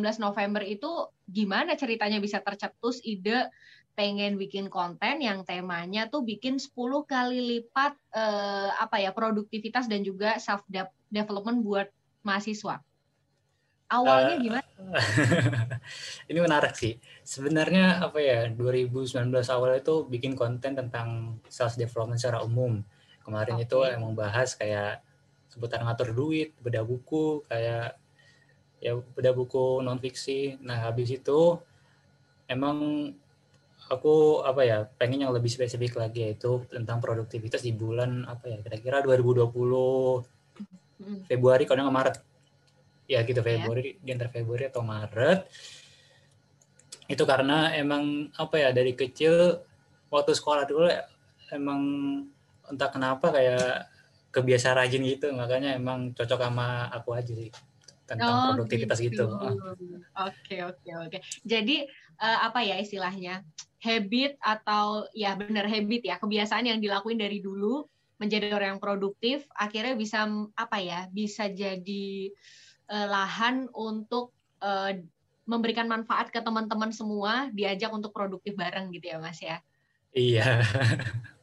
November itu gimana ceritanya bisa tercetus ide pengen bikin konten yang temanya tuh bikin 10 kali lipat eh, apa ya produktivitas dan juga self development buat mahasiswa. Awalnya uh, gimana? ini menarik sih. Sebenarnya apa ya 2019 awal itu bikin konten tentang self development secara umum. Kemarin okay. itu emang bahas kayak seputar ngatur duit, beda buku, kayak ya beda buku non fiksi. Nah habis itu emang aku apa ya pengen yang lebih spesifik lagi yaitu tentang produktivitas di bulan apa ya kira-kira 2020 hmm. Februari kalau nggak Maret ya gitu iya. Februari yeah. di antara Februari atau Maret itu karena emang apa ya dari kecil waktu sekolah dulu emang entah kenapa kayak kebiasaan rajin gitu makanya emang cocok sama aku aja sih tentang oh, produktivitas gitu. Oke oke oke. Jadi uh, apa ya istilahnya habit atau ya benar habit ya kebiasaan yang dilakuin dari dulu menjadi orang yang produktif akhirnya bisa apa ya bisa jadi uh, lahan untuk uh, memberikan manfaat ke teman-teman semua, diajak untuk produktif bareng gitu ya Mas ya. Iya.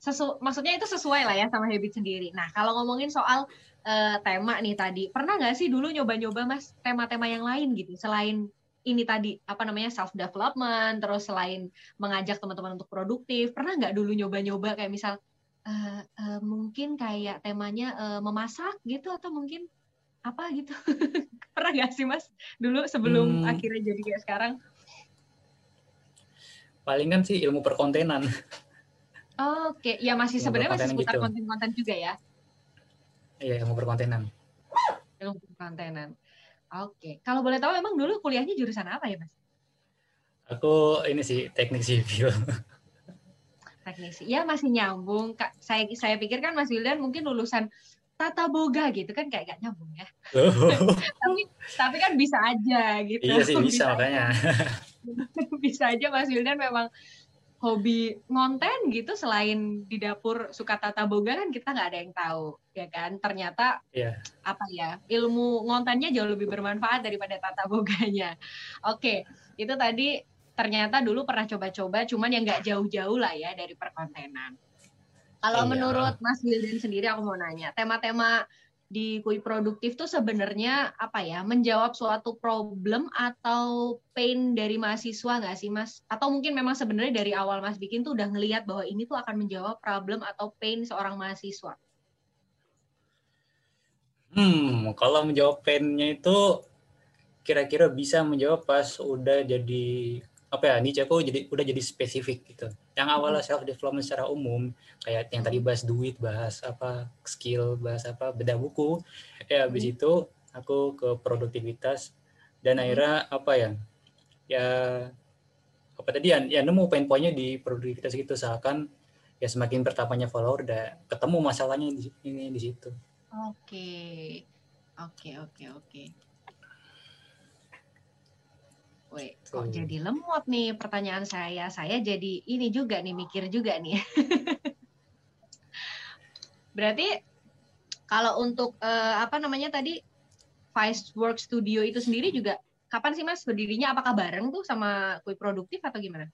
Sesu maksudnya itu sesuai lah ya sama habit sendiri. Nah kalau ngomongin soal uh, tema nih tadi, pernah nggak sih dulu nyoba-nyoba Mas tema-tema yang lain gitu selain ini tadi apa namanya self development, terus selain mengajak teman-teman untuk produktif, pernah nggak dulu nyoba-nyoba kayak misal uh, uh, mungkin kayak temanya uh, memasak gitu atau mungkin apa gitu pernah gak sih mas dulu sebelum hmm. akhirnya jadi kayak sekarang palingan sih ilmu perkontenan oh, oke okay. ya masih sebenarnya masih seputar gitu. konten-konten juga ya iya ilmu perkontenan ilmu perkontenan oke okay. kalau boleh tahu emang dulu kuliahnya jurusan apa ya mas aku ini sih teknik sipil teknik ya masih nyambung saya saya pikir kan mas Wildan mungkin lulusan tata boga gitu kan kayak gak nyambung ya. Oh. tapi tapi kan bisa aja gitu. Iya sih bisa, bisa makanya. bisa aja Mas Wildan memang hobi ngonten gitu selain di dapur suka tata boga kan kita nggak ada yang tahu ya kan ternyata yeah. apa ya ilmu ngontennya jauh lebih bermanfaat daripada tata boganya oke itu tadi ternyata dulu pernah coba-coba cuman yang nggak jauh-jauh lah ya dari perkontenan kalau iya. menurut Mas Wildan sendiri aku mau nanya, tema-tema di kui produktif tuh sebenarnya apa ya menjawab suatu problem atau pain dari mahasiswa nggak sih mas? Atau mungkin memang sebenarnya dari awal mas bikin tuh udah ngelihat bahwa ini tuh akan menjawab problem atau pain seorang mahasiswa? Hmm, kalau menjawab painnya itu kira-kira bisa menjawab pas udah jadi apa ya niche aku jadi udah jadi spesifik gitu yang awalnya self development secara umum kayak yang tadi bahas duit bahas apa skill bahas apa beda buku. Ya habis itu aku ke produktivitas. Dan akhirnya apa ya ya apa tadi ya, ya nemu poin poinnya di produktivitas gitu. Seakan ya semakin bertambahnya follower udah ketemu masalahnya di ini di situ. Oke. Oke oke oke Wait, kok hmm. jadi lemot nih pertanyaan saya. Saya jadi ini juga nih mikir juga nih. Berarti kalau untuk uh, apa namanya tadi Vice Work Studio itu sendiri juga kapan sih Mas berdirinya? Apakah bareng tuh sama Kui Produktif atau gimana?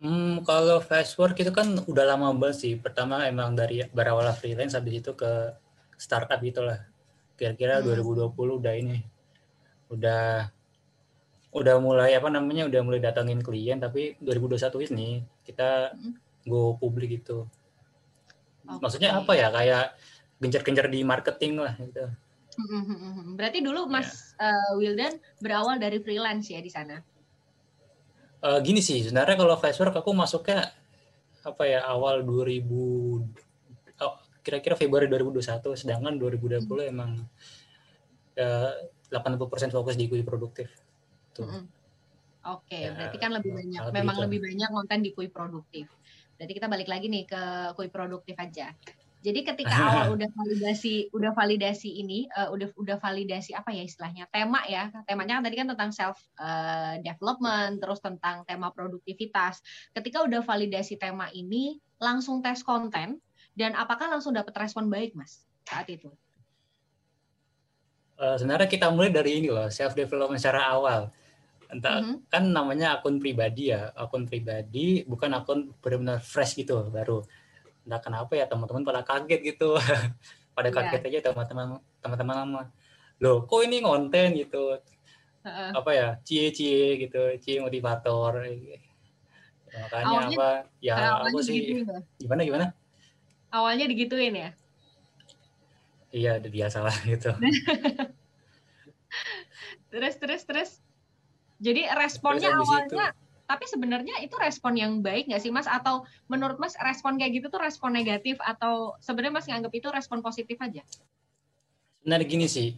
Hmm, kalau Vice Work itu kan udah lama banget sih. Pertama emang dari berawal freelance habis itu ke startup gitulah. Kira-kira hmm. 2020 udah ini. Udah udah mulai apa namanya udah mulai datangin klien tapi 2021 ini kita go publik gitu. Okay. Maksudnya apa ya kayak gencar-gencar di marketing lah gitu. Berarti dulu Mas ya. uh, Wildan berawal dari freelance ya di sana? Uh, gini sih, sebenarnya kalau Fiverr aku masuknya apa ya awal 2000 oh, kira-kira Februari 2021, sedangkan 2020 hmm. emang uh, 80% fokus di produktif gitu. Mm -hmm. Oke, okay, ya, berarti kan lebih banyak, memang lebih banyak konten di kui produktif. Berarti kita balik lagi nih ke kui produktif aja. Jadi ketika awal udah validasi, udah validasi ini, uh, udah udah validasi apa ya istilahnya tema ya, temanya kan tadi kan tentang self uh, development, terus tentang tema produktivitas. Ketika udah validasi tema ini, langsung tes konten dan apakah langsung dapat respon baik mas saat itu? uh, sebenarnya kita mulai dari ini loh self development secara awal entah mm -hmm. kan namanya akun pribadi ya. Akun pribadi bukan akun benar-benar fresh gitu baru. Entah kenapa ya teman-teman pada kaget gitu. Pada yeah. kaget aja teman-teman teman-teman loh kok ini konten gitu? Uh-uh. apa ya? Cie cie gitu. Cie motivator. Ya, makanya awalnya, apa? Ya aku sih gimana gimana? Awalnya digituin ya? Iya udah biasa lah gitu. Terus terus terus jadi responnya awalnya tapi sebenarnya itu respon yang baik nggak sih mas? Atau menurut mas respon kayak gitu tuh respon negatif atau sebenarnya mas nganggap itu respon positif aja? Nah gini sih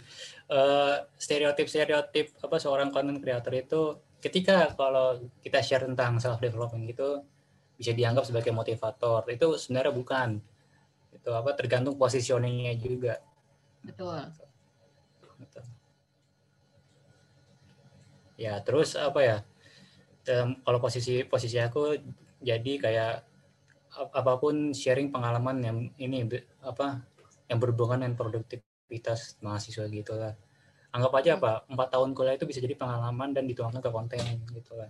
uh, stereotip stereotip apa seorang content creator itu ketika kalau kita share tentang self development gitu bisa dianggap sebagai motivator. Itu sebenarnya bukan. Itu apa tergantung positioningnya juga. Betul. Betul ya terus apa ya kalau posisi posisi aku jadi kayak apa pun sharing pengalaman yang ini apa yang berhubungan dengan produktivitas mahasiswa gitu lah anggap aja apa empat tahun kuliah itu bisa jadi pengalaman dan dituangkan ke konten gitu lah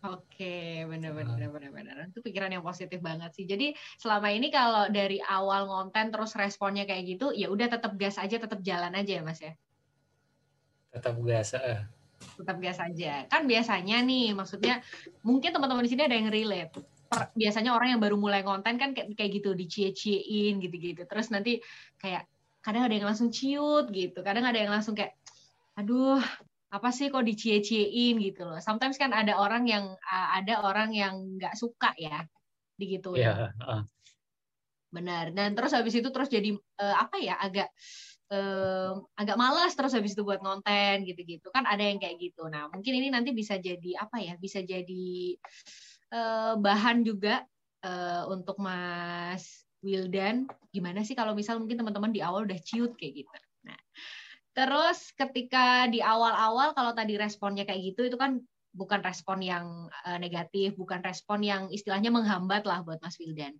Oke, benar-benar benar-benar. Itu pikiran yang positif banget sih. Jadi selama ini kalau dari awal konten terus responnya kayak gitu, ya udah tetap gas aja, tetap jalan aja ya Mas ya. Tetap gas. Uh. Tetap gas aja. Kan biasanya nih, maksudnya mungkin teman-teman di sini ada yang relate. Per, biasanya orang yang baru mulai konten kan kayak, kayak gitu dicie-ciein gitu-gitu. Terus nanti kayak kadang ada yang langsung ciut gitu, kadang ada yang langsung kayak aduh apa sih kok dicie-ciein gitu loh. Sometimes kan ada orang yang ada orang yang nggak suka ya gitu ya. Uh. Benar. Dan terus habis itu terus jadi uh, apa ya agak uh, agak malas terus habis itu buat konten gitu-gitu kan ada yang kayak gitu. Nah mungkin ini nanti bisa jadi apa ya bisa jadi uh, bahan juga uh, untuk Mas Wildan gimana sih kalau misal mungkin teman-teman di awal udah ciut kayak gitu. Nah Terus ketika di awal-awal kalau tadi responnya kayak gitu itu kan bukan respon yang negatif, bukan respon yang istilahnya menghambat lah buat Mas Wildan.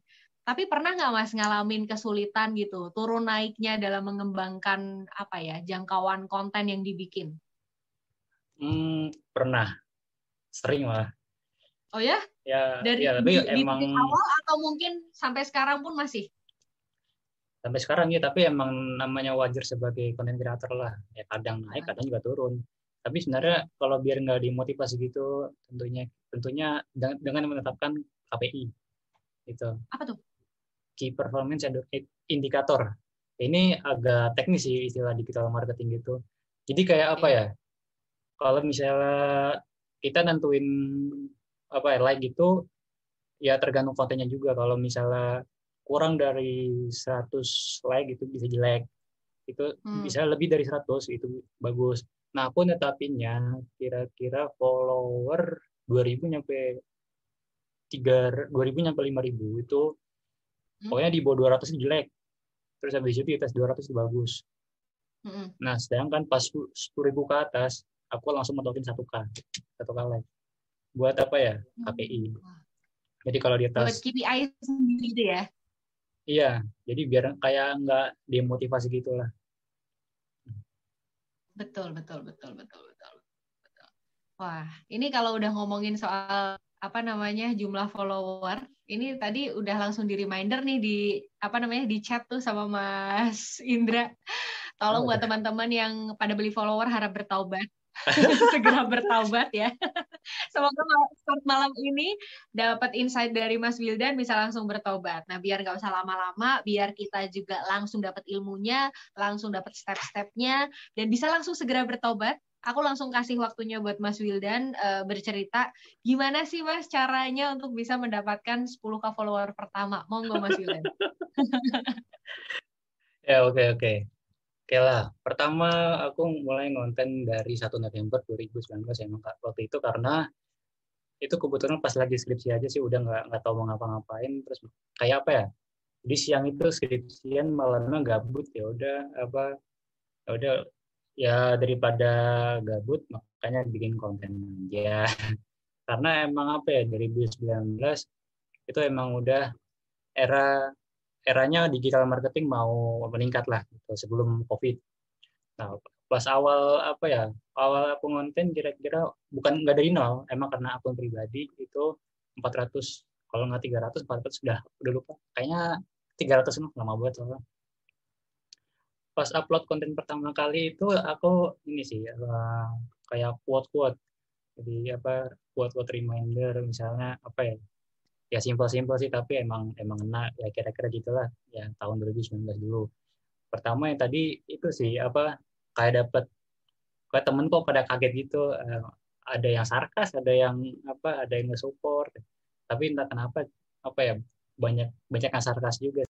Tapi pernah nggak Mas ngalamin kesulitan gitu, turun naiknya dalam mengembangkan apa ya jangkauan konten yang dibikin? Hmm, pernah, sering lah. Oh ya? Ya. Dari ya, tapi di, emang di awal atau mungkin sampai sekarang pun masih? sampai sekarang ya tapi emang namanya wajar sebagai content creator lah ya kadang naik kadang juga turun tapi sebenarnya kalau biar nggak dimotivasi gitu tentunya tentunya dengan menetapkan KPI itu apa tuh key performance indicator. Ini agak teknis sih istilah digital marketing gitu. Jadi kayak apa ya? Kalau misalnya kita nentuin apa ya like gitu ya tergantung kontennya juga. Kalau misalnya kurang dari 100 like itu bisa jelek. Itu hmm. bisa lebih dari 100 itu bagus. Nah aku netapinnya kira-kira follower 2000 nyampe 3 2000 nyampe 5000 itu. Pokoknya di bawah 200 itu jelek terus habis itu di atas 200 itu bagus hmm. nah sedangkan pas 10.000 ke atas aku langsung metokin 1k 1k like buat apa ya KPI hmm. jadi kalau di atas buat KPI sendiri itu ya Iya, jadi biar kayak nggak demotivasi gitu lah. Betul, betul, betul, betul, betul, betul. Wah, ini kalau udah ngomongin soal apa namanya jumlah follower, ini tadi udah langsung di reminder nih di apa namanya di chat tuh sama Mas Indra. Tolong oh, buat teman-teman yang pada beli follower harap bertaubat. segera bertaubat ya. Semoga start malam ini dapat insight dari Mas Wildan bisa langsung bertobat. Nah, biar nggak usah lama-lama, biar kita juga langsung dapat ilmunya, langsung dapat step-stepnya, dan bisa langsung segera bertobat. Aku langsung kasih waktunya buat Mas Wildan uh, bercerita gimana sih Mas caranya untuk bisa mendapatkan 10k follower pertama. Monggo Mas Wildan. ya oke oke. Okay. Oke lah, pertama aku mulai ngonten dari 1 November 2019 ya Kak. Waktu itu karena itu kebetulan pas lagi skripsi aja sih udah nggak nggak tahu mau ngapa-ngapain terus kayak apa ya di siang itu skripsian malamnya gabut ya udah apa ya udah ya daripada gabut makanya bikin konten aja. Karena emang apa ya 2019 itu emang udah era eranya digital marketing mau meningkat lah gitu, sebelum COVID. Nah, pas awal apa ya awal aku ngonten kira-kira bukan nggak dari nol emang karena akun pribadi itu 400 kalau nggak 300 400 sudah udah lupa. Kayaknya 300 lama banget soalnya pas upload konten pertama kali itu aku ini sih uh, kayak quote quote jadi apa quote quote reminder misalnya apa ya ya simpel-simpel sih tapi emang emang enak ya kira-kira gitulah ya tahun 2019 dulu. Pertama yang tadi itu sih apa kayak dapat kayak temen kok pada kaget gitu uh, ada yang sarkas ada yang apa ada yang nge-support. Tapi entah kenapa apa ya banyak banyak yang sarkas juga